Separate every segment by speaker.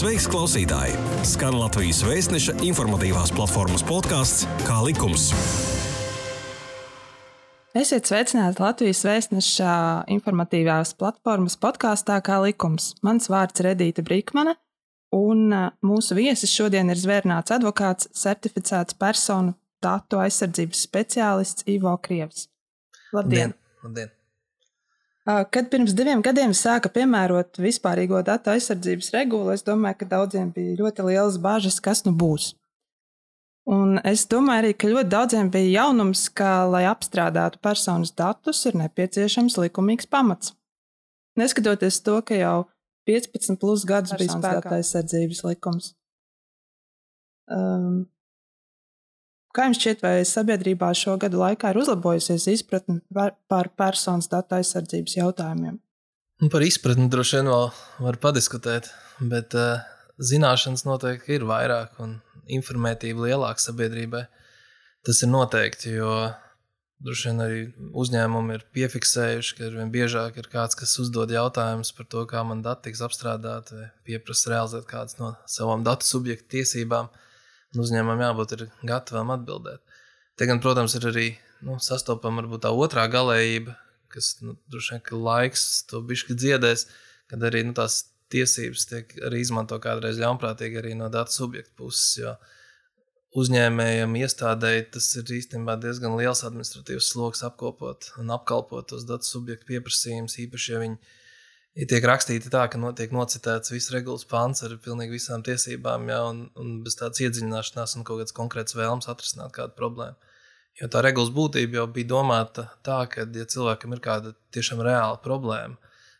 Speaker 1: Sveiks, klausītāji! Skan Latvijas vēstneša informatīvās platformas podkāsts Kā likums.
Speaker 2: Esiet sveicināti Latvijas vēstneša informatīvās platformas podkāstā Kā likums. Mans vārds ir Edīta Brīkmane, un mūsu viesis šodien ir zvērnāts advokāts, certificēts personu datu aizsardzības speciālists Ivo Krievs.
Speaker 3: Labdien! Labdien.
Speaker 2: Kad pirms diviem gadiem sāka piemērot vispārīgo datu aizsardzības regulu, es domāju, ka daudziem bija ļoti liels bažas, kas nu būs. Un es domāju arī, ka ļoti daudziem bija jaunums, ka, lai apstrādātu personas datus, ir nepieciešams likumīgs pamats. Neskatoties to, ka jau 15 plus gadus bija spēkā aizsardzības likums. Um, Kā jums šķiet, vai sabiedrībā šo gadu laikā ir uzlabojusies izpratne par personas datu aizsardzības jautājumiem?
Speaker 3: Nu, par izpratni droši vien vēl var padiskutēt, bet uh, zināšanas noteikti ir vairāk un informētība lielāka sabiedrībai. Tas ir noteikti, jo droši vien arī uzņēmumi ir piefiksējuši, ka arvien biežāk ir kāds, kas uzdod jautājumus par to, kā man dati tiks apstrādāti, vai pieprasa realizēt kādas no savām datu subjektu tiesībām. Uh, uzņēmumam jābūt gatavam atbildēt. Te gan, protams, ir arī nu, sastopama varbūt tā otrā galējība, kas nu, droši vien ka laiks to bišķi dziedēs, kad arī nu, tās tiesības tiek arī izmanto kādreiz ļaunprātīgi arī no datu subjektu puses. Jo uzņēmējiem, iestādēji tas ir īstenībā diezgan liels administratīvs sloks apkopot un apkalpot tos datu subjektu pieprasījumus, īpaši, ja viņi ja tiek rakstīti tā, ka notiek nocitēts viss regulas pants ar pilnīgi visām tiesībām, ja, un, un bez tādas iedziļināšanās un kaut kādas konkrētas vēlmes atrisināt kādu problēmu. Jo tā regulas būtība jau bija domāta tā, ka, ja cilvēkam ir kāda tiešām reāla problēma,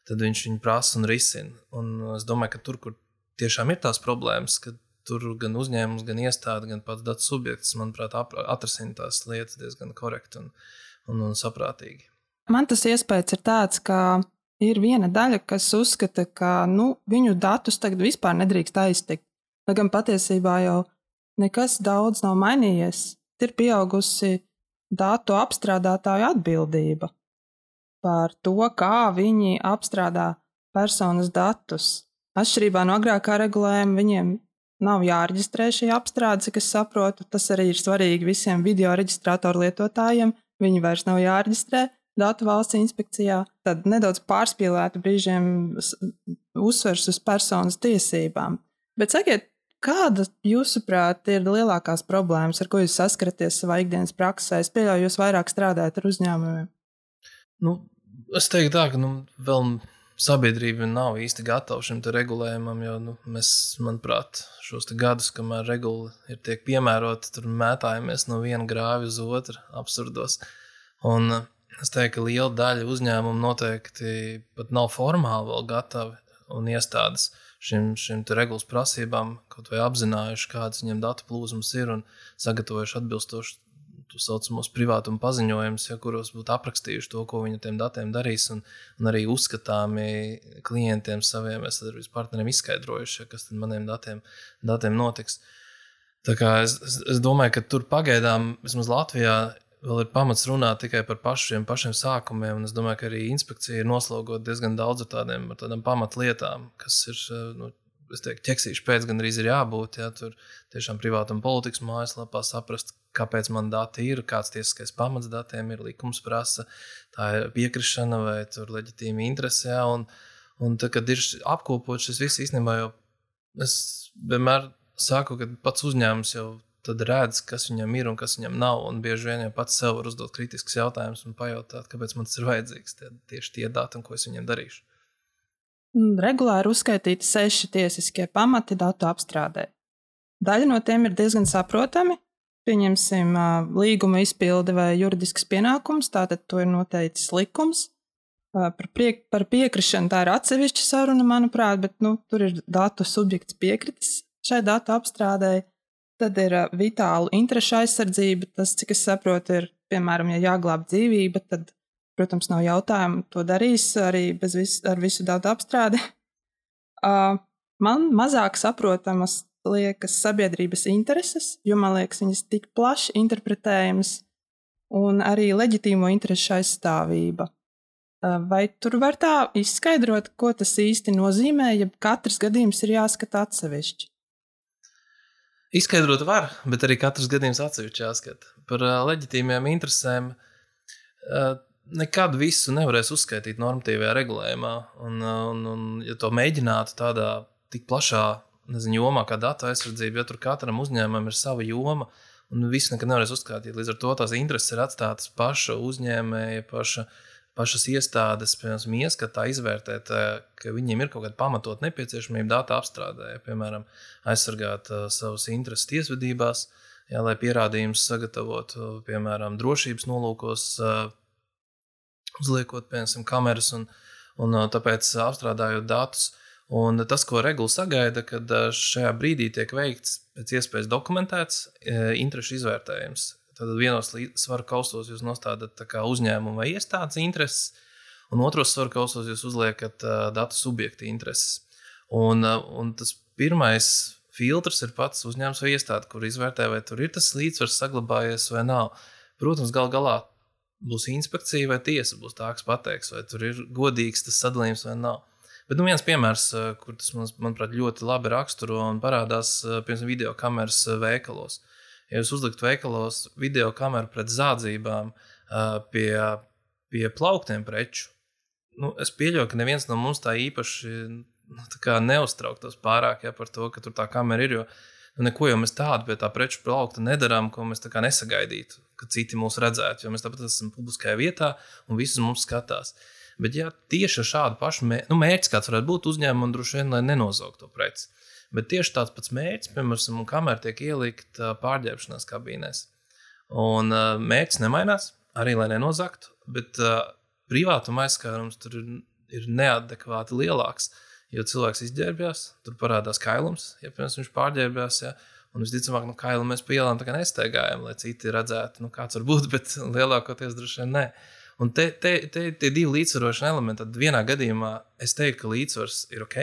Speaker 3: tad viņš viņu prasa un risina. Un es domāju, ka tur, kur tiešām ir tās problēmas, ka tur gan uzņēmums, gan iestāde, gan pats datu subjekts, manuprāt, atrasina tās lietas diezgan korekti un, un, un saprātīgi.
Speaker 2: Man tas iespējas ir tāds, ka ir viena daļa, kas uzskata, ka nu, viņu datus tagad vispār nedrīkst aiztikt. Lai gan patiesībā jau nekas daudz nav mainījies. Ir pieaugusi datu apstrādātāju atbildība par to, kā viņi apstrādā personas datus. Atšķirībā no agrākā regulējuma, viņiem nav jāreģistrē šī apstrāde, cik es saprotu. Tas arī ir svarīgi visiem video reģistrātoru lietotājiem. Viņi vairs nav jāreģistrē datu valsts inspekcijā, tad nedaudz pārspīlēta brīžiem uzsvers uz personas tiesībām. Bet sakiet, kāda, jūsuprāt, ir lielākās problēmas, ar ko jūs saskaraties savā ikdienas praksē? Es pieļauju, jūs vairāk strādājat ar uzņēmumiem.
Speaker 3: Nu, es teiktu tā, ka nu, vēl sabiedrība nav īsti gatava šim regulējumam, jo nu, mēs, manuprāt, šos gadus, kamēr regula ir tiek piemērota, tur mētājamies no viena grāvja uz otru absurdos. Un, uh, Es teiktu, ka liela daļa uzņēmumu noteikti pat nav formāli vēl gatavi un iestādes šim, šim regulas prasībām, kaut vai apzinājuši, kādas viņiem datu plūsmas ir un sagatavojuši atbilstoši tā saucamos privātuma paziņojumus, ja, kuros būtu aprakstījuši to, ko viņi ar tiem datiem darīs, un, un arī uzskatāmi klientiem saviem, ar partneriem izskaidrojuši, ja, kas tad maniem datiem, datiem notiks. Tā kā es, es, es domāju, ka tur pagaidām, vismaz Latvijā, vēl ir pamats runāt tikai par pašiem, pašiem sākumiem. Es domāju, ka arī inspekcija ir noslogot diezgan daudz ar tādiem, ar tādām pamatlietām, kas ir. Eh, nu, Es teiktu, ķeksīšu pēc gan arī ir jābūt. Ja, tur tiešām privātam politikas mājaslapā saprast, kāpēc man dati ir, kāds tiesiskais pamats datiem ir, likums prasa, tā ir piekrišana vai leģitīma interese. Ja, un, un tad, kad ir apkopot šis viss īstenībā, jau es vienmēr saku, ka pats uzņēmums jau tad redz, kas viņam ir un kas viņam nav. Un bieži vien jau pats sev var uzdot kritiskus jautājumus un pajautāt, kāpēc man tas ir vajadzīgs, tie, tieši tie dati ko es viņam darīšu.
Speaker 2: Regulāri uzskaitīti seši tiesiskie pamati datu apstrādē. Daļa no tiem ir diezgan saprotami. Pieņemsim līguma izpildi vai juridisks pienākums, tātad to ir noteicis likums. Par, priek, par piekrišanu tā ir atsevišķa saruna, manuprāt, bet nu, tur ir datu subjekts piekritis šai datu apstrādēji. Tad ir vitālu interešu aizsardzība. Tas, cik es saprotu, ir, piemēram, ja jāglāb dzīvība, tad, protams, nav jautājumu, to darīs arī vis, ar visu datu apstrādi. Uh, man mazāk saprotamas liekas sabiedrības intereses, jo man liekas, viņas tik plaši interpretējamas, un arī leģitīmo interesu aizstāvība. Vai tur var tā izskaidrot, ko tas īsti nozīmē, ja katrs gadījums ir jāskata atsevišķi?
Speaker 3: Izskaidrot var, bet arī katrs gadījums atsevišķi jāskata. Par uh, leģitīmiem interesēm uh, nekad visu nevarēs uzskaitīt normatīvajā regulējumā. Un, un, un ja to mēģinātu tādā tik plašā nezinu, jomā, kā datu aizsardzība, ja tur katram uzņēmumam ir sava joma, un viss nekad nevarēs uzskaitīt. Līdz ar to tās intereses ir atstātas paša uzņēmēja, paša uzņēmēja pašas iestādes, piemēram, ieskatā izvērtēt, eh, ka viņiem ir kaut kāda pamatot nepieciešamība datu apstrādē, piemēram, aizsargāt uh, savus intereses tiesvedībās, ja, lai pierādījumus sagatavotu, piemēram, drošības nolūkos, uzliekot, piemēram, kameras un, un tāpēc apstrādājot datus. Un tas, ko regula sagaida, kad šajā brīdī tiek veikts pēc iespējas dokumentēts interešu izvērtējums Tad vienos svaru kaustos jūs nostādat uzņēmumu vai iestādes intereses, un otros svaru kaustos jūs uzliekat uh, datu subjekta intereses. Un, uh, un tas pirmais filtrs ir pats uzņēmums vai iestāde, kur izvērtē, vai tur ir tas līdzsvars saglabājies vai nav. Protams, gal galā būs inspekcija vai tiesa, būs tā, kas pateiks, vai tur ir godīgs tas sadalījums vai nav. Bet nu, viens piemērs, kur tas man, manuprāt ļoti labi raksturo un parādās piemēram video kameras veikalos ja jūs uzliktu veikalos video kameru pret zādzībām pie, pie plauktiem preču, nu, es pieļauju, ka neviens no mums tā īpaši nu, tā neuztrauktos pārāk ja, par to, ka tur tā kamera ir. Jo, nu, neko jau mēs tādu pie tā preču plaukta nedarām, ko mēs nesagaidītu, ka citi mūs redzētu. Jo mēs tāpat esam publiskajā vietā un visi mums skatās. Bet, ja tieši ar šādu pašu mērķi, nu, mērķis kāds varētu būt uzņēmumam, droši vien, lai nenozaugtu to preci. Bet tieši tāds pats mērķis, piemēram, kamera tiek ielikta pārģērbšanās kabīnēs. Un uh, mērķis nemainās, arī lai nenozaktu, bet uh, privātuma aizskārums tur ir, ir neadekvāti lielāks. Jo cilvēks izģērbjās, tur parādās kailums, ja piemēram, viņš pārģērbjās. Ja, un visticamāk, nu, kailu mēs pa ielām nesteigājam, lai citi redzētu, nu, kāds var būt, bet lielākoties droši vien ne. Un te, te, te, te divi līdzsvarošana elementi. Tad vienā gadījumā es teiktu, ka līdzsvars ir ok,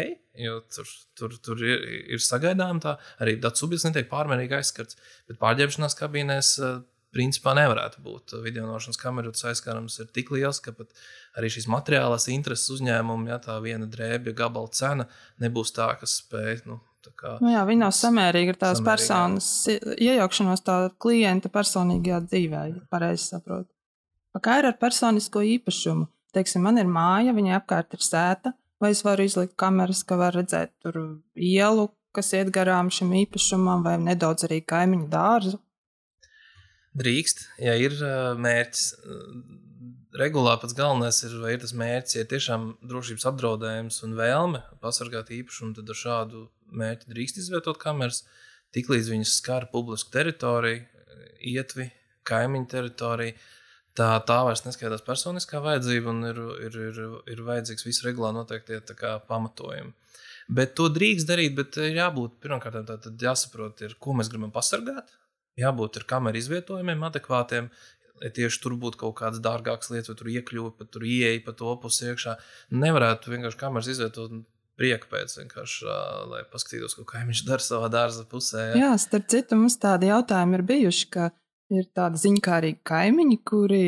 Speaker 3: jo tur, tur, tur ir, ir sagaidām tā, arī datu subjekts netiek pārmērīgi aizskarts. Bet pārģērbšanās kabīnēs eh, principā nevarētu būt. Video nošanas kameru aizskarums ir tik liels, ka pat arī šīs materiālās intereses uzņēmumam, ja tā viena drēbja gabala cena nebūs tā, kas spēj. Nu, Kā,
Speaker 2: nu jā, viņa nav samērīga ar tās samērīga, personas iejaukšanos tā klienta personīgajā dzīvē, ja pareizi saprotu. Kā ir ar personisko īpašumu? Teiksim, man ir māja, viņai apkārt ir sēta, vai es varu izlikt kameras, ka var redzēt tur ielu, kas iet garām šim īpašumam, vai nedaudz arī kaimiņu dārzu?
Speaker 3: Drīkst, ja ir mērķis. Regulā pats galvenais ir, vai ir tas mērķis, ja tiešām drošības apdraudējums un vēlme pasargāt īpašumu, tad ar šādu mērķi drīkst izvietot kameras. Tiklīdz viņas skar publisku teritoriju, ietvi, kaimiņu teritoriju, tā, tā vairs neskaitās personiskā vajadzība un ir, ir, ir, ir vajadzīgs visu regulā noteikti pamatojumi. Bet to drīkst darīt, bet ir jābūt pirmkārt tādam, jāsaprot, ir, ko mēs gribam pasargāt. Jābūt ar kameru izvietojumiem, adekvātiem. Ja tieši tur būtu kaut kādas dārgākas lietas, vai tur iekļuva, pat tur ieeja pa to pusi iekšā. Nevarētu vienkārši kameras izvietot prieka pēc, vienkārši, lai paskatītos, ko kaimiņš dara savā dārza pusē.
Speaker 2: Ja? Jā, starp citu, mums tādi jautājumi ir bijuši, ka ir tādi ziņkārīgi kaimiņi, kuri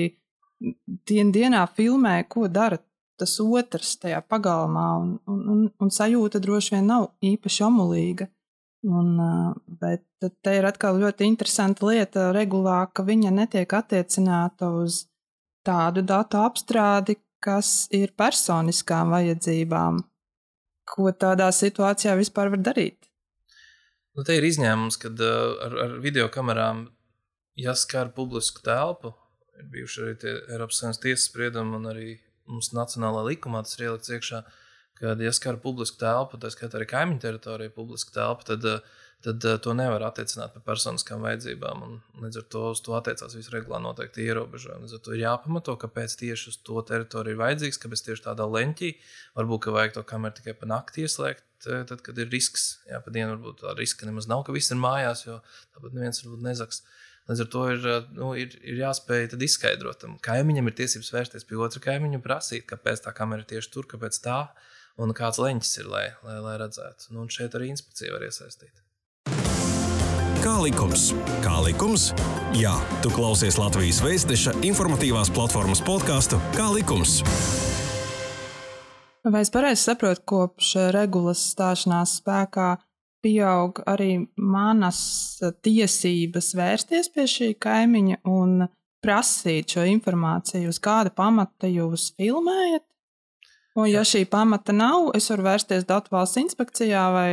Speaker 2: dien dienā filmē, ko dara tas otrs tajā pagalmā, un, un, un, un sajūta droši vien nav īpaši omulīga. Un, bet te ir atkal ļoti interesanta lieta regulā, ka viņa netiek attiecināta uz tādu datu apstrādi, kas ir personiskām vajadzībām. Ko tādā situācijā vispār var darīt?
Speaker 3: Nu, te ir izņēmums, kad ar, ar video kamerām ja skar publisku telpu, ir bijuši arī tie Eiropas Savienības tiesas spriedumi, un arī mums nacionālā likumā tas ir ielikts iekšā, ka, ja skar publisku telpu, tā skaitā arī kaimiņu teritoriju, publisku telpu, tad, tad to nevar attiecināt par personiskām vajadzībām. Un, līdz ar to uz to attiecās visi regulā noteikti ierobežojumi. Līdz ar to ir jāpamato, kāpēc tieši uz to teritoriju ir vajadzīgs, kāpēc tieši tādā leņķī varbūt ka vajag to kameru tikai pa nakti ieslēgt. Tad, kad ir risks, jā, pa dienu varbūt tā riska nemaz nav, ka viss ir mājās, jo tāpat neviens varbūt nezaks. Uh, Līdz ar to ir, eh, nu, ir, ir jāspēj izskaidrot, kaimiņam ir tiesības vērsties pie otra kaimiņa un prasīt, kāpēc tā kamera ir tieši tur, kāpēc tā, un kāds leņķis ir, lai, lai, lai redzētu. Nu, un šeit arī inspekcija var iesaistīt.
Speaker 1: Kā likums? Kā likums? Jā, tu klausies Latvijas Vēstneša informatīvās platformas podkāstu Kā likums?
Speaker 2: Vai es pareizi saprotu, kopš regulas stāšanās spēkā pieaug arī manas tiesības vērsties pie šī kaimiņa un prasīt šo informāciju, uz kāda pamata jūs filmējat? Un, ja šī pamata nav, es varu vērsties Datu valsts inspekcijā vai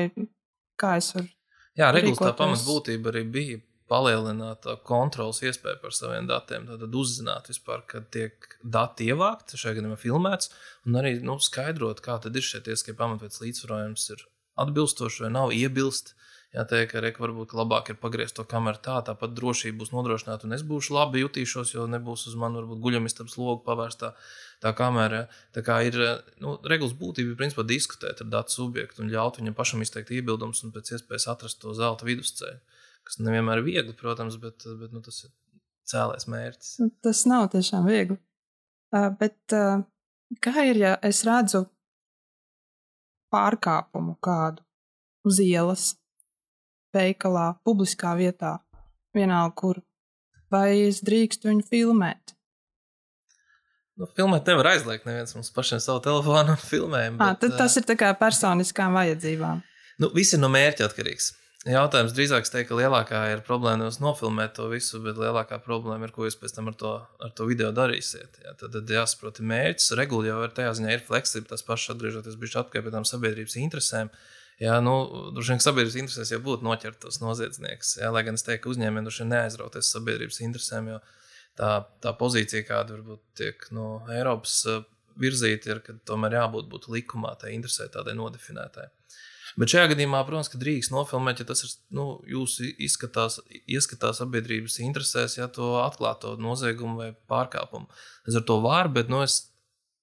Speaker 2: kā es varu.
Speaker 3: Jā, regulas tā pamatbūtība arī bija palielināt kontrolas iespēju par saviem datiem. Tad uzzināt, vispār, kad tiek dati ievākti, šajā gadījumā filmēts, un arī nu, skaidrot, kā tad ir šie tiesiskie pamatveids līdzsvarojums, ir atbilstoši vai nav iebilst. Jāteikt, ka reka varbūt labāk ir pagriezt to kameru tā, tāpat drošība būs nodrošināta, un es būšu labi jutīšos, jo nebūs uz mani varbūt guļamistabas logu pavērstā tā kamera. Tā kā ir nu, regulas būtība, ir principā diskutēt ar datu subjektu un ļaut viņam pašam izteikt iebildumus un pēc iespējas atrast to zelta vidusceļu kas nevienmēr ir viegli, protams, bet, bet nu, tas ir cēlēs mērķis.
Speaker 2: Tas nav tiešām viegli. Uh, bet uh, kā ir, ja es redzu pārkāpumu kādu uz ielas, veikalā, publiskā vietā, vienalga kur, vai es drīkstu viņu filmēt?
Speaker 3: Nu, filmēt nevar aizliegt. Neviens mums pašiem savu telefonu filmējam.
Speaker 2: Bet, à, tad tas ir tikai personiskām vajadzībām.
Speaker 3: Nu, viss ir no mērķa atkarīgs. Jautājums drīzāk teikt, ka lielākā ir problēma nevis nofilmēt to visu, bet lielākā problēma ir, ko jūs pēc tam ar to, ar to video darīsiet. Jā, tad, tad jāsaprot, mērķis, regula jau ir tajā ziņā ir fleksibla, tas pašs atgriežoties pie tām sabiedrības interesēm. Jā, nu, droši vien sabiedrības interesēs jau būtu noķert tos noziedzniekus. Lai gan es teiktu, uzņēmējiem droši vien neaizrauties sabiedrības interesēm, jo tā, tā pozīcija, kāda varbūt tiek no Eiropas eh, virzīta, ir, ka tomēr jābūt likumā, tai interesē tādai nodefinētai. Bet šajā gadījumā, protams, ka drīkst nofilmēt, ja tas ir nu, jūsu izskatās, ieskatās sabiedrības interesēs, ja to atklāto noziegumu vai pārkāpumu. Es ar to varu, bet nu, es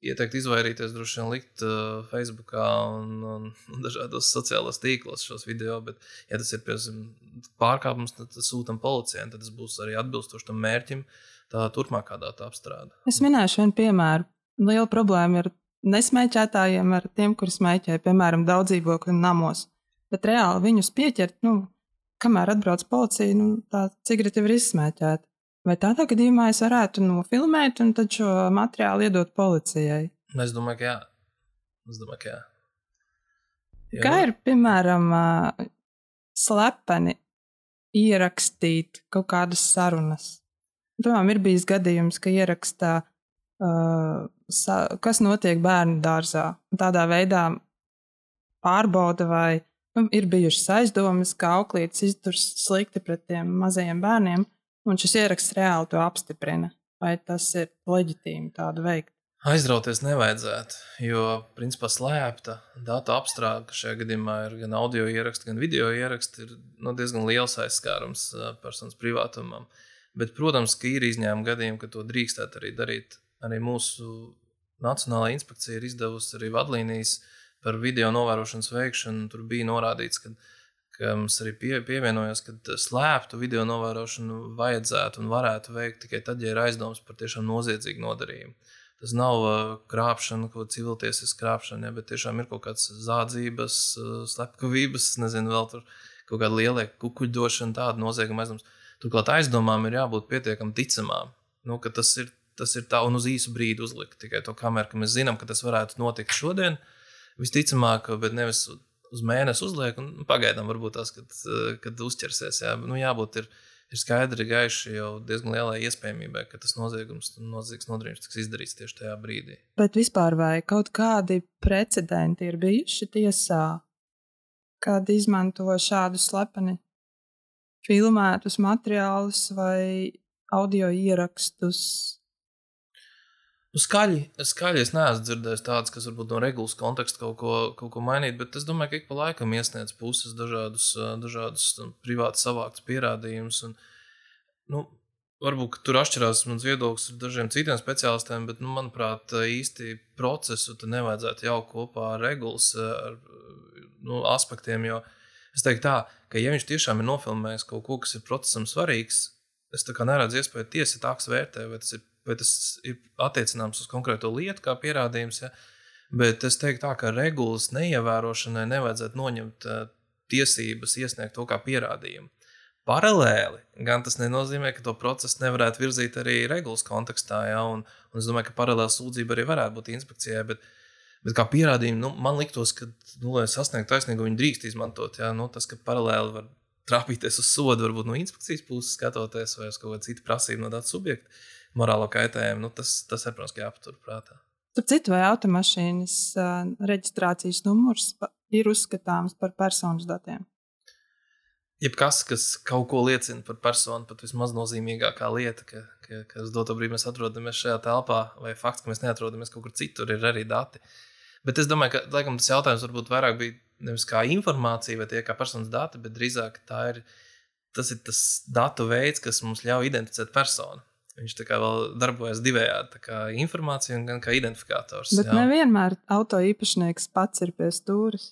Speaker 3: ieteiktu izvairīties droši vien likt uh, Facebook un, un, un dažādos sociālos tīklos šos video. Bet, ja tas ir piemēram pārkāpums, tad sūtām policijai, tad tas būs arī atbilstoši tam mērķim, tā turpmākā datu apstrāde.
Speaker 2: Es minēšu vienu piemēru. Liela problēma ir nesmēķētājiem ar tiem, kuri smēķē, piemēram, daudz dzīvokļu namos. Bet reāli viņus pieķert, nu, kamēr atbrauc policija, nu, tā cigarete jau ir izsmēķēta. Vai tādā gadījumā es varētu nofilmēt un tad šo materiālu iedot policijai?
Speaker 3: Es domāju, ka jā. Es domāju, ka jā.
Speaker 2: jā. Kā ir, piemēram, slepeni ierakstīt kaut kādas sarunas? Piemēram, ir bijis gadījums, ka ierakstā uh, kas notiek bērnu dārzā. Tādā veidā pārbauda, vai nu, ir bijušas aizdomas, ka auklītis izturas slikti pret tiem mazajiem bērniem, un šis ieraksts reāli to apstiprina. Vai tas ir leģitīmi tādu veikt?
Speaker 3: Aizrauties nevajadzētu, jo principā slēpta datu apstrāde, šajā gadījumā ir gan audio ieraksts, gan video ieraksts, ir nu, diezgan liels aizskārums personas privātumam. Bet, protams, ka ir izņēmumi gadījumi, ka to drīkstētu arī darīt arī mūsu Nacionālā inspekcija ir izdevusi arī vadlīnijas par video novērošanas veikšanu. Tur bija norādīts, ka, ka mums arī pie, pievienojas, ka slēptu video novērošanu vajadzētu un varētu veikt tikai tad, ja ir aizdoms par tiešām noziedzīgu nodarījumu. Tas nav krāpšana, ko civiltiesas krāpšana, ja, bet tiešām ir kaut kāds zādzības, slepkavības, nezinu, vēl tur kaut kāda liela kukuļdošana, tāda nozieguma aizdoms. Turklāt aizdomām ir jābūt pietiekami ticamām. Nu, tas ir tas ir tā un uz īsu brīdi uzlikt tikai to kameru, ka mēs zinām, ka tas varētu notikt šodien. Visticamāk, bet nevis uz mēnesi uzliek, un pagaidām varbūt tas, kad, kad uzķersies. Jā, nu, jābūt ir, ir skaidri gaiši jau diezgan lielai iespējamībai, ka tas noziegums, noziegums nodarījums tiks izdarīts tieši tajā brīdī.
Speaker 2: Bet vispār vai kaut kādi precedenti ir bijuši tiesā, kad izmanto šādu slepeni filmētus materiālus vai audio ierakstus
Speaker 3: Nu, skaļi, skaļi es neesmu dzirdējis tādas, kas varbūt no regulas konteksta kaut ko, kaut ko mainīt, bet es domāju, ka ik pa laikam iesniedz puses dažādus, dažādus nu, privāti savāktus pierādījumus. Nu, varbūt tur atšķirās mans viedoklis ar dažiem citiem speciālistiem, bet, nu, manuprāt, īsti procesu nevajadzētu jaukt kopā ar regulas ar, nu, aspektiem. Jo es teiktu, tā, ka, ja viņš tiešām ir nofilmējis kaut ko, kas ir procesam svarīgs, es neredzu iespēju tiesa tāks vērtēt, vai tas ir vai tas ir attiecināms uz konkrēto lietu, kā pierādījums. Ja? Bet es teiktu, tā, ka regulas neievērošanai nevajadzētu noņemt uh, tiesības iesniegt to kā pierādījumu. Paralēli gan tas nenozīmē, ka to procesu nevarētu virzīt arī regulas kontekstā. Ja? Un, un es domāju, ka paralēli sūdzība arī varētu būt inspekcijai. Bet, Bet kā pierādījumu, nu, man liktos, ka, nu, lai sasniegtu taisnīgumu, viņi drīkst izmantot. Jā, nu, tas, ka paralēli var trāpīties uz sodu, varbūt no inspekcijas puses skatoties, vai uz kādu citu prasību no datu subjekta, morālo kaitējumu, nu, tas, tas ir, protams, jāpatur prātā.
Speaker 2: Tur citu vai automašīnas uh, reģistrācijas numurs ir uzskatāms par personas datiem.
Speaker 3: Jebkas, kas kaut ko liecina par personu, pat vismaz nozīmīgākā lieta, ka, ka, ka uz doto brīdi mēs atrodamies šajā telpā, vai fakts, ka mēs neatrodamies kaut kur citur, ir arī dati. Bet es domāju, ka laikam, tas jautājums varbūt vairāk bija nevis kā informācija vai tie kā personas dati, bet drīzāk ir, tas ir tas datu veids, kas mums ļauj identificēt personu. Viņš tā kā vēl darbojas divējādi, kā informācija un kā identifikators.
Speaker 2: Bet jā. nevienmēr auto īpašnieks pats ir pie stūres.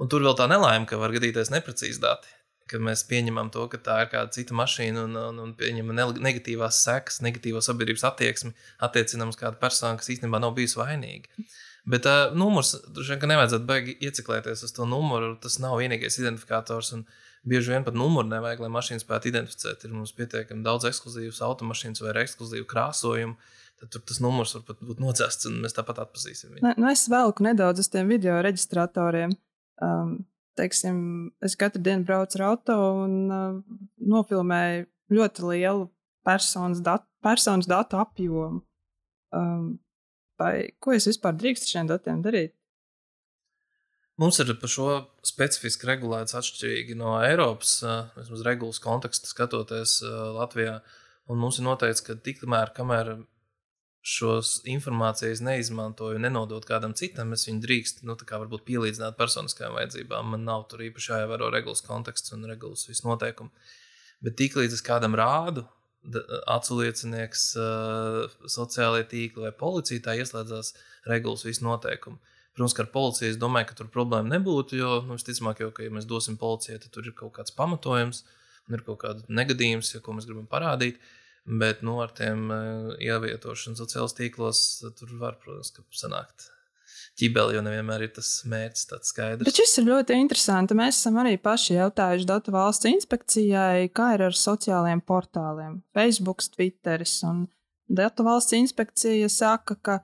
Speaker 3: Un tur vēl tā nelaime, ka var gadīties neprecīzi dati. Kad mēs pieņemam to, ka tā ir kāda cita mašīna un, un, un pieņemam negatīvās sekas, negatīvo sabiedrības attieksmi, attiecinām uz kādu personu, kas īstenībā nav bijusi vainīga. Bet uh, numurs, droši vien, nevajadzētu baigi ieciklēties uz to numuru. Tas nav vienīgais identifikators. Un bieži vien pat numuru nevajag, lai mašīnu spētu identificēt. Ir mums pietiekami daudz ekskluzīvas automašīnas vai ekskluzīvu krāsojumu. Tad tur tas numurs var būt nocēsts, un mēs tāpat atpazīsim
Speaker 2: viņu. Ne, nu es velku nedaudz uz tiem video reģistratoriem. Um, teiksim, es katru dienu braucu ar auto un uh, nofilmēju ļoti lielu personas datu, personas datu apjomu. Um, Vai ko es vispār drīkstu šiem datiem darīt?
Speaker 3: Mums ir par šo specifiski regulēts atšķirīgi no Eiropas, vismaz regulas konteksta skatoties Latvijā. Un mums ir noteikts, ka tikmēr, kamēr šos informācijas neizmantoju, nenodot kādam citam, es viņu drīkstu, nu, tā kā varbūt pielīdzināt personiskajām vajadzībām. Man nav tur īpaši jāievēro regulas konteksts un regulas visnoteikumi. Bet tiklīdz es kādam rādu, aculiecinieks, sociālajie tīkli vai policija, tā ieslēdzās regulas visu noteikumu. Protams, ka ar policiju es domāju, ka tur problēma nebūtu, jo, nu, visticamāk, jau, ka, ja mēs dosim policijai, tad tur ir kaut kāds pamatojums un ir kaut kāda negadījums, ja, ko mēs gribam parādīt. Bet nu, ar tiem ievietošanu sociālajos tīklos tur var, protams, sanākt ķibeli, jo nevienmēr ir tas mērķis tāds skaidrs.
Speaker 2: Bet šis ir ļoti interesanti. Mēs esam arī paši jautājuši Datu valsts inspekcijai, kā ir ar sociālajiem portāliem, Facebook, Twitter. Datu valsts inspekcija saka, ka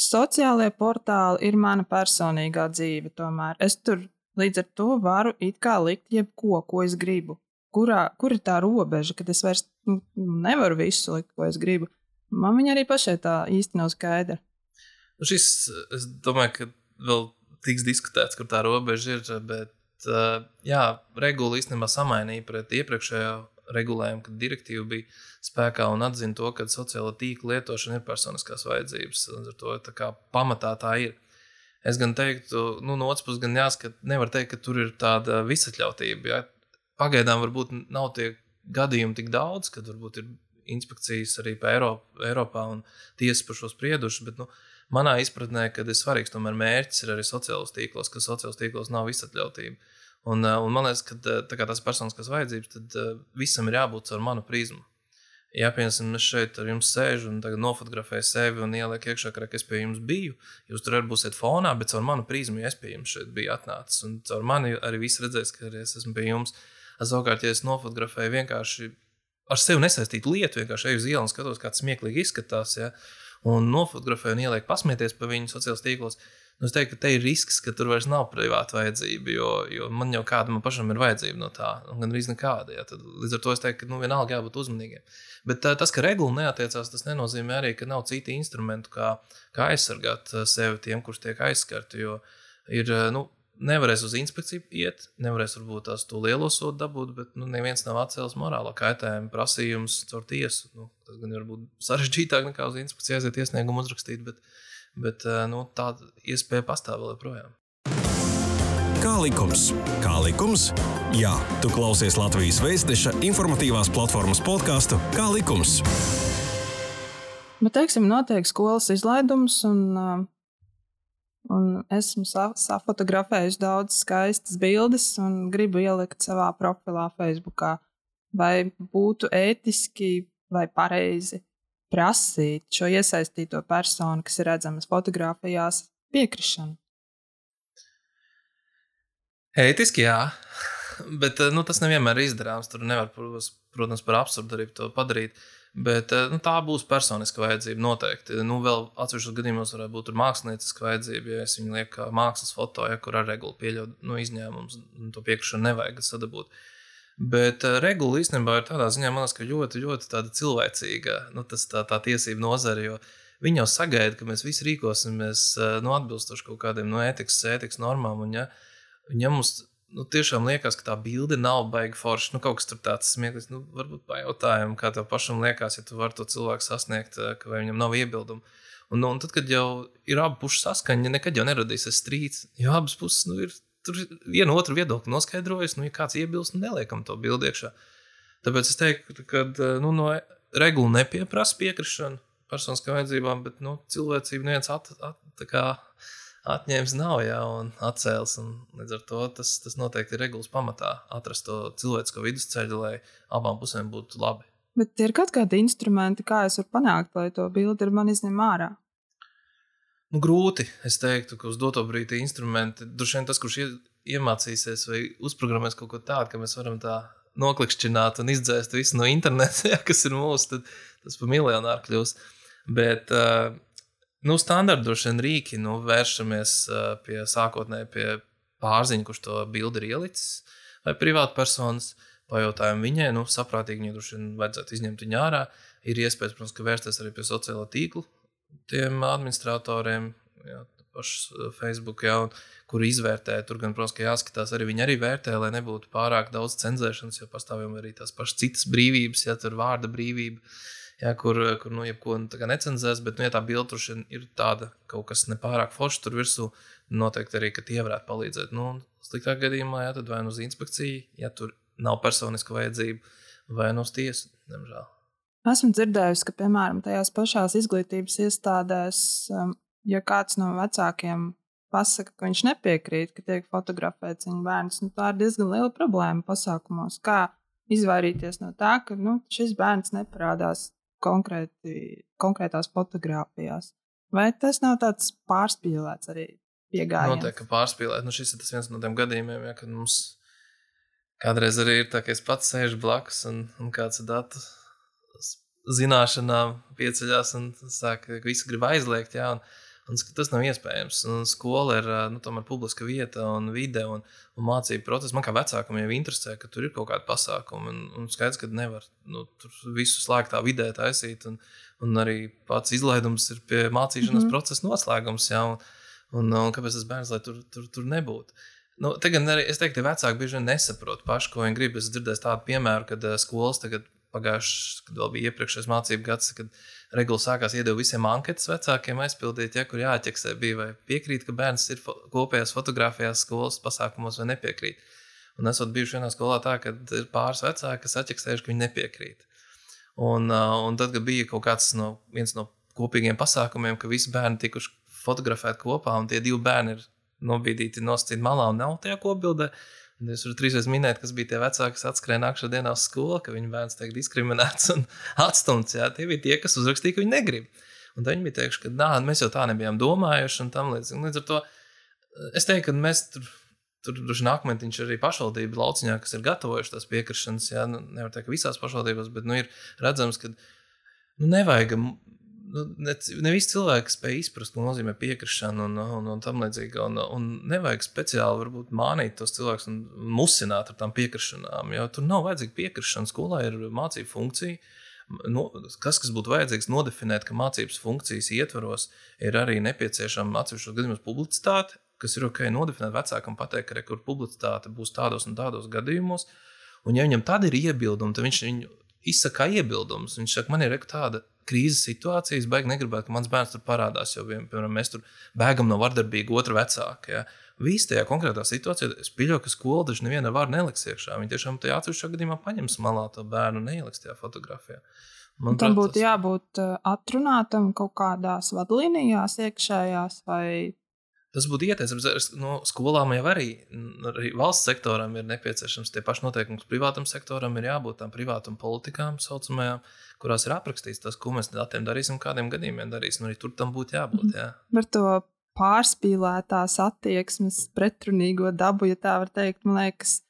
Speaker 2: sociālajie portāli ir mana personīgā dzīve. Tomēr es tur līdz ar to varu it kā likt jebko, ko es gribu. Kurā, kur ir tā robeža, kad es vairs nu, nevaru visu likt, ko es gribu? Man viņa arī pašai tā īsti nav skaidra.
Speaker 3: Nu šis, es domāju, ka vēl tiks diskutēts, kur tā robeža ir. Bet, uh, jā, regula īstenībā samainīja pret iepriekšējo regulējumu, kad direktīva bija spēkā un atzina to, ka sociālo tīklu lietošana ir personiskās vajadzības. Līdz ar to kā pamatā tā ir. Es gan teiktu, nu, no otras puses, gan jāsaka, nevar teikt, ka tur ir tāda visatļautība. Ja? Pagaidām varbūt nav tie gadījumi tik daudz, kad varbūt ir inspekcijas arī Eiropā, Eiropā un tiesas par šo sprieduši. Bet, nu, manā izpratnē, ka ir svarīgs tomēr mērķis ir arī sociālos tīklos, ka sociālos tīklos nav visatļautība. Un, eh, un man liekas, ka eh, tā tās personiskas vajadzības, tad uh, visam ir jābūt ar manu prizmu. Ja, piemēram, es šeit ar jums sēžu un nofotografēju sevi un ielieku iekšā, ka es pie jums biju, jūs tur arī būsiet fonā, bet caur manu prizmu ja es pie jums šeit biju atnācis. Un caur mani arī viss redzēs, ka es esmu pie jums. Savukārt, ja es nofotografēju vienkārši ar sevi nesaistītu lietu, vienkārši eju uz ielas un skatos, kā tas smieklīgi izskatās. Ja, un nofotografē un ieliek pasmieties par viņu sociālajos tīklos. Nu, es teiktu, ka te ir risks, ka tur vairs nav privāta vajadzība, jo, jo man jau kāda man pašam ir vajadzība no tā, un gan arī nekāda. Ja, tad, līdz ar to es teiktu, ka nu, vienalga jābūt uzmanīgiem. Bet tā, tas, ka regula neatiecās, tas nenozīmē arī, ka nav citu instrumentu, kā, kā aizsargāt sevi tiem, kurus tiek aizskarti. Jo ir, nu, nevarēs uz inspekciju iet, nevarēs varbūt tās to lielo sodu dabūt, bet nu, neviens nav atcēlis morāla kaitējuma prasījumus caur tiesu. Nu, tas gan būt sarežģītāk nekā uz inspekciju aiziet iesniegumu uzrakstīt, bet, bet eh, nu, tāda iespēja pastāv vēl joprojām.
Speaker 1: Kā likums? Kā likums? Jā, tu klausies Latvijas Vēstneša informatīvās platformas podkāstu Kā likums?
Speaker 2: Bet, teiksim, notiek skolas izlaidums, un uh, Un esmu safotografējusi daudz skaistas bildes un gribu ielikt savā profilā Facebook. Vai būtu ētiski vai pareizi prasīt šo iesaistīto personu, kas ir redzamas fotografijās, piekrišanu?
Speaker 3: Ētiski, jā. bet nu, tas nevienmēr ir izdarāms. Tur nevar, protams, par absurdu to padarīt. Bet nu, tā būs personiska vajadzība noteikti. Nu, vēl atsevišķos gadījumos varētu būt mākslinieciska vajadzība, ja es viņu lieku mākslas foto, ja kur ar regulu pieļaut nu, izņēmumus, to piekrišanu nevajag sadabūt. Bet uh, regula īstenībā ir tādā ziņā, liekas, ka ļoti, ļoti cilvēcīga nu, tas, tā, tā tiesība nozare. Jo viņi jau sagaida, ka mēs visi rīkosimies uh, nu, atbilstoši kaut kādiem no nu, ētikas, ētikas normām. Un, ja, ja mums nu, tiešām liekas, ka tā bilde nav baigta forša, nu, kaut kas tur tāds smieklīgs, nu, varbūt pajautājumi, kā tev pašam liekas, ja tu vari to cilvēku sasniegt, uh, ka viņam nav iebildumu. Un, un tad, kad jau ir abu pušu saskaņa, nekad jau neradīsies strīds, jo abas puses nu, ir tur vienu otru viedokli noskaidrojas. Nu, ja kāds iebilst, nu, neliekam to bildi iekšā. Tāpēc es teiktu, ka nu, no regula nepieprasa piekrišanu personiskām vajadzībām, bet nu, cilvēcību neviens at, at, atņēmis nav jā, un atcēlis. Un līdz ar to tas, tas noteikti ir regulas pamatā atrast to cilvēcisko vidusceļu, lai abām pusēm būtu labi.
Speaker 2: Bet ir kaut kādi instrumenti, kā es varu panākt, lai to bildi ir man izņem ārā?
Speaker 3: Nu, grūti. Es teiktu, ka uz doto brīdi instrumenti, droši vien tas, kurš iemācīsies vai uzprogrammēs kaut ko tādu, ka mēs varam tā noklikšķināt un izdzēst visu no interneta, ja, kas ir mūsu, tad tas pa miljonāru kļūs. Bet, uh, nu, standarta droši vien rīki, nu, vēršamies uh, pie sākotnēji pie pārziņa, kurš to bildi ir ielicis, vai privātpersonas. Pajautājām viņai, nu, saprātīgi viņai droši vien vajadzētu izņemt viņu ārā. Ir iespējams, protams, vērsties arī pie sociālo tīklu tiem administratoriem, jā, pašs eh, Facebook, jā, kur izvērtē. Tur gan, protams, ka jāskatās arī viņi arī vērtē, lai nebūtu pārāk daudz cenzēšanas, jo pastāv jau arī tās pašas citas brīvības, ja tur vārda brīvība. Jā, kur, kur nu, jebko nu, necenzēs, bet, nu, ja tā bilde tur ir tāda kaut kas nepārāk foršs, tur virsū noteikti arī, tie varētu palīdzēt. Nu, sliktā gadījumā, jā, tad vai nu uz inspekciju, ja tur nav personiska vajadzība, vai nu uz tiesu, diemžēl.
Speaker 2: Esmu dzirdējusi, ka, piemēram, tajās pašās izglītības iestādēs, um, ja kāds no vecākiem pasakā, ka viņš nepiekrīt, ka tiek fotografēts viņa bērns, nu, tā ir diezgan liela problēma pasākumos. Kā izvairīties no tā, ka nu, šis bērns neparādās konkrēti, konkrētās fotografijās? Vai tas nav tāds pārspīlēts arī pieejams?
Speaker 3: Noteikti, pārspīlēt. Nu, šis ir viens no tiem gadījumiem, ja, kad mums kādreiz arī ir tā, ka es pats sēžu blakus un, un kāds ir datus zināšanām pieceļās un sāk, visi grib aizliegt. Jā, un, un tas nav iespējams. Un skola ir nu, tomēr publiska vieta un vide un, un mācību process. Man kā vecākam jau interesē, ka tur ir kaut kāda pasākuma. Un, un skaidrs, ka nevar nu, tur visu slēgtā vidē taisīt. Un, un arī pats izlaidums ir pie mācīšanās mm -hmm. procesa noslēgums. Jā, un, un, un kāpēc tas bērns lai tur, tur, tur nebūtu? Nu, tagad arī es teiktu, ka vecāki bieži vien nesaprot paši, ko viņi grib. Es dzirdēju tādu piemēru, kad skolas tagad pagājušajā, kad vēl bija iepriekšējais mācību gads, kad regula sākās iedot visiem anketas vecākiem aizpildīt, ja kur jāķeksē bija, vai piekrīt, ka bērns ir fo kopējās fotografijās, skolas pasākumos, vai nepiekrīt. Un esot bijuši vienā skolā tā, ka ir pāris vecāki, kas atķeksējuši, ka viņi nepiekrīt. Un, un tad, kad bija kaut kāds no, no kopīgiem pasākumiem, ka visi bērni tikuši fotografēti kopā, un tie divi bērni ir nobīdīti nosacīti malā un nav tajā kopbildē, Es varu trīsreiz minēt, kas bija tie vecāki, kas atskrēja nākamā dienā uz skolu, ka viņu bērns tiek diskriminēts un atstumts. Jā. Tie bija tie, kas uzrakstīja, ka viņi negrib. Un viņi bija teikuši, ka nā, mēs jau tā nebijām domājuši. Līdz, līdz ar to es teiktu, ka mēs tur, tur droši vien akmentiņš arī pašvaldību lauciņā, kas ir gatavojuši tās piekrišanas. Jā, nu, nevar teikt, ka visās pašvaldībās, bet nu, ir redzams, ka nu, nevajag nu, ne, ne visi cilvēki spēj izprast, ko nozīmē piekrišana un, un, un tam līdzīga. Un, un nevajag speciāli varbūt, mānīt tos cilvēkus un musināt ar tām piekrišanām. Jo tur nav vajadzīga piekrišana. Skolā ir mācību funkcija. No, kas, kas būtu vajadzīgs, nodefinēt, ka mācības funkcijas ietvaros ir arī nepieciešama atsevišķos gadījumos publicitāte, kas ir ok, nodefinēt vecākam, pateikt, ka rekur publicitāte būs tādos un tādos gadījumos. Un, ja viņam tad ir iebildumi, tad viņš viņu izsaka iebildumus. Viņš saka, man ir tāda krīzes situācijas, baigi negribētu, ka mans bērns tur parādās. Jo, piemēram, mēs tur bēgam no vardarbīga otra vecāka. Ja. Visi tajā konkrētā situācijā, es pieļauju, ka skola taču nevienu vārdu neliks iekšā. Viņi tiešām tajā atsevišķā gadījumā paņems malā to bērnu un neieliks tajā fotografijā.
Speaker 2: Man tam būtu tas... jābūt uh, atrunātam kaut kādās vadlīnijās, iekšējās vai
Speaker 3: Tas būtu ieteicams. No skolām jau arī, arī valsts sektoram ir nepieciešams tie paši noteikumi, privātam sektoram ir jābūt tām privātām politikām, saucamajām, kurās ir aprakstīts tas, ko mēs datiem darīsim, kādiem gadījumiem darīsim. Arī tur tam būtu jābūt. Jā.
Speaker 2: Par to pārspīlētās attieksmes, pretrunīgo dabu, ja tā var teikt, man liekas,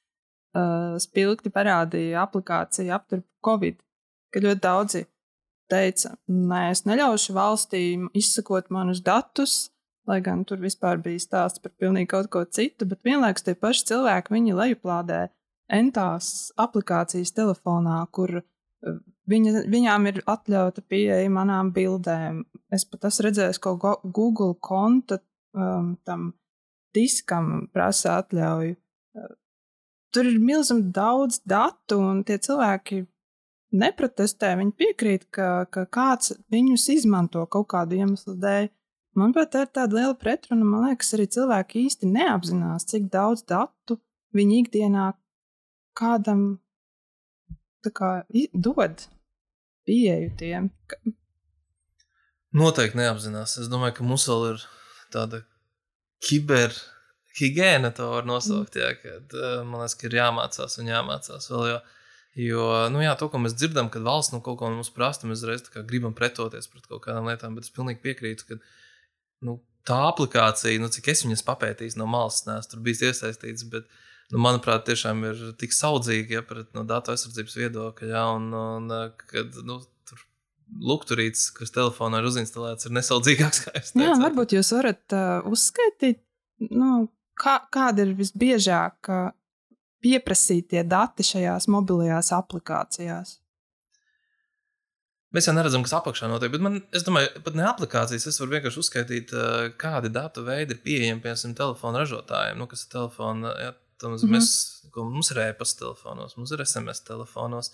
Speaker 2: spilgti parādīja aplikācija aptur Covid, ka ļoti daudzi teica, nē, es neļaušu valstīm izsakot manus datus, lai gan tur vispār bija stāsts par pilnīgi kaut ko citu, bet vienlaikus tie paši cilvēki, viņi lejuplādē entās aplikācijas telefonā, kur uh, viņa, viņām ir atļauta pieeja manām bildēm. Es pat esmu redzējis, ko Google konta um, tam diskam prasa atļauju. Uh, tur ir milzīgi daudz datu, un tie cilvēki neprotestē. Viņi piekrīt, ka, ka kāds viņus izmanto kaut kādu iemeslu dēļ. Manuprāt, tā ir tāda liela pretruna. Man liekas, arī cilvēki īsti neapzinās, cik daudz datu viņi ikdienā kādam kā, dod pieeju tiem.
Speaker 3: Noteikti neapzinās. Es domāju, ka mums vēl ir tāda kiberhigiēna, to var nosaukt. Jā, kad, man liekas, ka ir jāmācās un jāmācās vēl. Jo, Jo, nu jā, to, ko mēs dzirdam, kad valsts nu, kaut ko mums prasa, mēs reiz gribam pretoties pret kaut kādām lietām, bet es pilnīgi piekrītu, ka nu, tā aplikācija, nu, cik es viņas papētīju no malas, neesmu tur bijis iesaistīts, bet, nu, manuprāt, tiešām ir tik saudzīga ja, pret no datu aizsardzības viedokļa, ja, un, un kad nu, tur lukturītis, kas telefonā ir uzinstalēts, ir nesaudzīgāks.
Speaker 2: Jā, varbūt jūs varat uh, uzskaitīt, nu, kā, kāda ir visbiežāk pieprasītie dati šajās mobilajās aplikācijās?
Speaker 3: Mēs jau neredzam, kas apakšā notiek, bet man, es domāju, pat ne aplikācijas. Es varu vienkārši uzskaitīt, kādi datu veidi ir pieejami piemēram telefona ražotājiem. Nu, kas ir telefona, ja, mums, mm -hmm. mēs, mums ir e-pasta telefonos, mums ir SMS telefonos,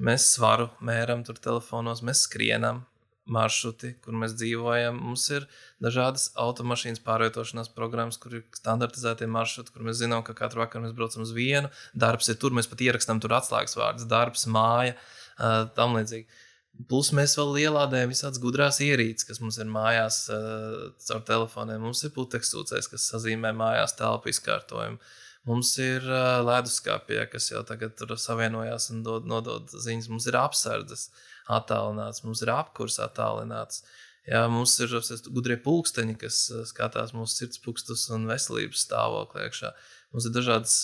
Speaker 3: mēs svaru mēram tur telefonos, mēs skrienam, maršruti, kur mēs dzīvojam. Mums ir dažādas automašīnas pārvietošanās programmas, kur ir standartizētie maršruti, kur mēs zinām, ka katru vakaru mēs braucam uz vienu. Darbs ir tur, mēs pat ierakstām tur atslēgas vārdus, darbs, māja, uh, tam līdzīgi. Plus mēs vēl ielādējam visādas gudrās ierīces, kas mums ir mājās uh, caur telefoniem. Mums ir putekstūcējs, kas sazīmē mājās telpu izkārtojumu. Mums ir uh, leduskapie, kas jau tagad savienojās un dod, nodod ziņas. Mums ir apsardzes. Attālināts, mums ir apkurs attālināts. Jā, mums ir gudrie pulksteņi, kas uh, skatās mūsu sirdspūkstus un veselības stāvokli iekšā. Mums ir dažādas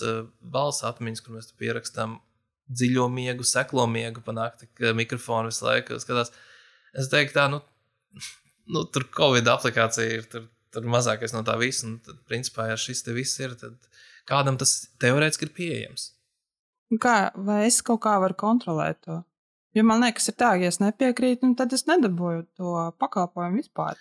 Speaker 3: balss atmiņas, kur mēs pierakstām dziļo miegu, seklo miegu, panākt, ka mikrofonu visu laiku skatās. Es teiktu, tā, nu, nu tur Covid aplikācija ir tur, tur mazākais no tā visa. Un tad, principā, ja šis te viss ir, tad kādam tas teorētiski ir pieejams.
Speaker 2: Kā, vai es kaut kā varu kontrolēt to? Jo man liekas, ir tā, ja es nepiekrītu, nu, tad es nedabūju to pakalpojumu vispār.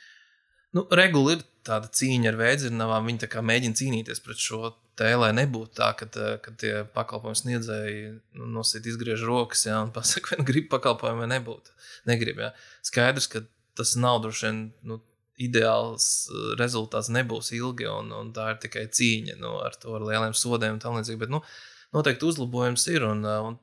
Speaker 3: Nu, regula ir tāda cīņa ar veidzirnavām. Viņi tā mēģina cīnīties pret šo te, lai nebūtu tā, ka, ka tie pakalpojumu sniedzēji nu, nosīt izgriež rokas ja, un pasaka, vai nu grib pakalpojumu vai nebūtu. Negrib, ja. Skaidrs, ka tas nav droši vien nu, ideāls uh, rezultāts, nebūs ilgi, un, un tā ir tikai cīņa nu, ar to ar lieliem sodiem un tam līdzīgi. Bet nu, noteikti uzlabojums ir. Un, uh, un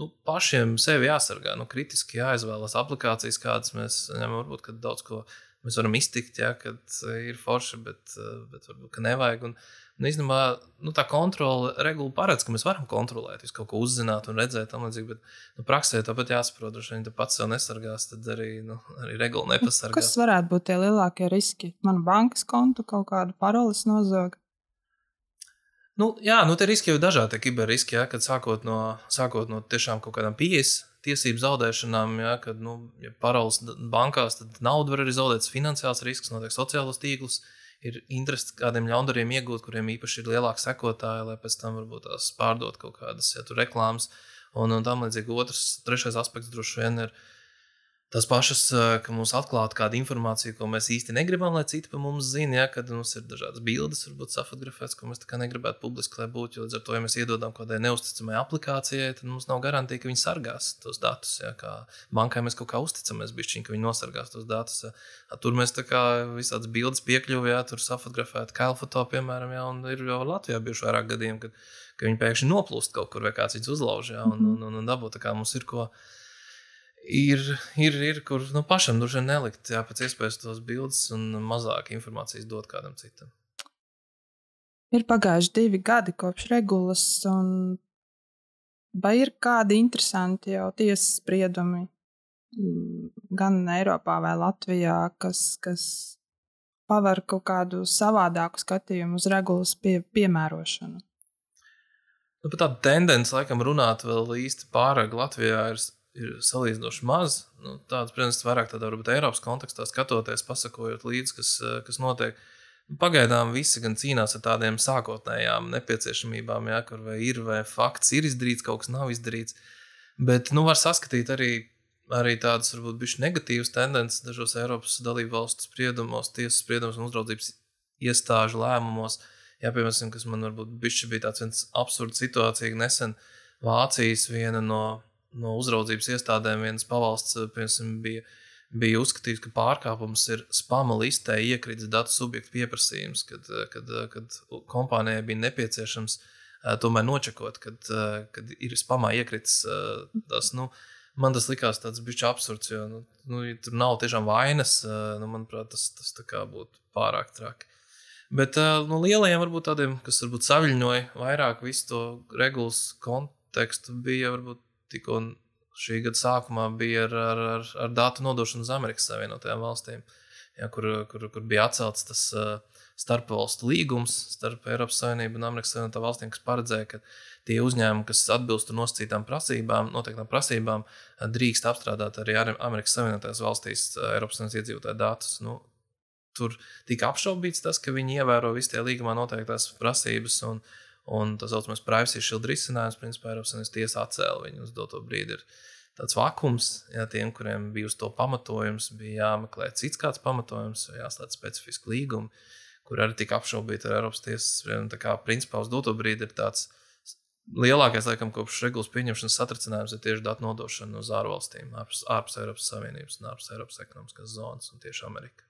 Speaker 3: nu, pašiem sevi jāsargā. Nu, kritiski jāizvēlas aplikācijas, kādas mēs ņemam. Varbūt daudz ko mēs varam iztikt, ja, kad ir forši, bet, bet varbūt nevajag. Un, un īstenībā nu, tā kontrole regula paredz, ka mēs varam kontrolēt, visu kaut ko uzzināt un redzēt, tam līdzīgi. Bet nu, praksē tāpat jāsaprot, ka viņi pats sev nesargās, tad arī, nu, arī regula nepasargās.
Speaker 2: Kas varētu būt tie lielākie riski? Man bankas kontu kaut kādu paroles nozog.
Speaker 3: Nu, jā, nu, te riski jau ir dažādi kiberriski, ja, kad sākot no, sākot no tiešām kaut kādām pieejas tiesību zaudēšanām, ja, kad nu, ja paroles bankās, tad naudu var arī zaudēt, finansiāls risks, notiek sociālos tīklus. Ir interesi kādiem ļaundariem iegūt, kuriem īpaši ir lielāka sekotāja, lai pēc tam varbūt tās pārdot kaut kādas ja, reklāmas. Un, un tam līdzīgi otrs, trešais aspekts droši vien ir uh, Tas pašas, ka mums atklātu kādu informāciju, ko mēs īsti negribam, lai citi par mums zina, ja, kad mums ir dažādas bildes, varbūt safotografētas, ko mēs negribētu publiski, lai būtu. Jo līdz ar to, ja mēs iedodam kaut kādai neusticamai aplikācijai, tad mums nav garantija, ka viņi sargās tos datus. Ja, kā bankai mēs kaut kā uzticamies, bišķiņ, ka viņi nosargās tos datus. Ja. Tur mēs tā kā visādas bildes piekļuvām, ja tur safotografēt kailfoto, piemēram, ja, un ir jau Latvijā bijuši vairāk gadījumi, kad, kad viņi pēkšņi noplūst kaut kur vai kāds viņus uzlauž, ja, un, un, un, un dabū tā kā mums ir ko ir, ir, ir kur nu, pašam droši vien nelikt, jā, pēc iespējas tos bildes un mazāk informācijas dot kādam citam.
Speaker 2: Ir pagājuši divi gadi kopš regulas, un vai ir kādi interesanti jau tiesas spriedumi mm, gan Eiropā, vai Latvijā, kas, kas paver kaut kādu savādāku skatījumu uz regulas pie, piemērošanu?
Speaker 3: Nu, tāda tendence, laikam, runāt vēl īsti pārāk Latvijā ir, ir salīdzinoši maz. Nu, tāds, protams, vairāk tādā varbūt Eiropas kontekstā skatoties, pasakojot līdzi, kas, kas notiek. Nu, pagaidām visi gan cīnās ar tādiem sākotnējām nepieciešamībām, ja, kur vai ir, vai fakts ir izdarīts, kaut kas nav izdarīts. Bet nu, var saskatīt arī, arī tādas varbūt bišķi negatīvas tendences dažos Eiropas dalību valstu spriedumos, tiesas spriedumos un uzraudzības iestāžu lēmumos. Jā, piemēram, kas man varbūt bija tāds absurds situācija nesen Vācijas viena no, no uzraudzības iestādēm, viens pavalsts, piemēram, bija, bija uzskatīts, ka pārkāpums ir spama listē iekritis datu subjektu pieprasījums, kad, kad, kad kompānijai bija nepieciešams tomēr nočakot, kad, kad ir spamā iekritis tas. Nu, Man tas likās tāds bijis absurds, jo nu, nu, ja tur nav tiešām vainas. Nu, manuprāt, tas, tas būtu pārāk traki. Bet no lielajiem, varbūt tādiem, kas varbūt saviņoja vairāk visu to regulas kontekstu, bija varbūt tikko šī gada sākumā bija ar, ar, ar, ar datu nodošanu uz Amerikas Savienotajām valstīm, ja, kur, kur, kur bija atcelts tas uh, starpvalstu līgums starp Eiropas Savienību un Amerikas Savienotām valstīm, kas paredzēja, ka tie uzņēmumi, kas atbilst nosacītām prasībām, noteiktām prasībām, drīkst apstrādāt arī Amerikas Savienotajās valstīs Eiropas Savienības iedzīvotāju datus. Nu, tur tika apšaubīts tas, ka viņi ievēro visas tie līgumā noteiktās prasības. Un, un tas saucamais privacy shield risinājums, principā Eiropas Savienības tiesa atcēla viņu uz doto brīdi. Ir tāds vakums, ja tiem, kuriem bija uz to pamatojums, bija jāmeklē cits kāds pamatojums, jāslēdz specifiski līgumi, kur arī tika apšaubīti ar Eiropas tiesas spriedumu. Tā kā principā uz doto brīdi ir tāds lielākais, laikam, kopš regulas pieņemšanas satricinājums ir tieši datu nodošana uz ārvalstīm, ārpus, ārpus Eiropas Savienības un ārpus Eiropas ekonomiskās zonas un tieši Amerikā.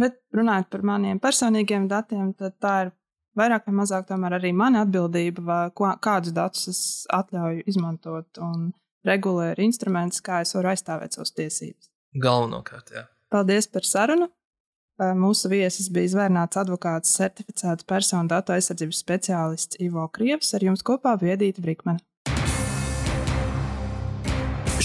Speaker 2: Bet runājot par maniem personīgiem datiem, tad tā ir vairāk vai mazāk tomēr arī mana atbildība, vai ko, kādus datus es atļauju izmantot un regulē ir instruments, kā es varu aizstāvēt savas tiesības.
Speaker 3: Galvenokārt, jā.
Speaker 2: Paldies par sarunu. Mūsu viesis bija zvērnāts advokāts, certificēts personu datu aizsardzības speciālists Ivo Krievs, ar jums kopā Viedīta Brikmana.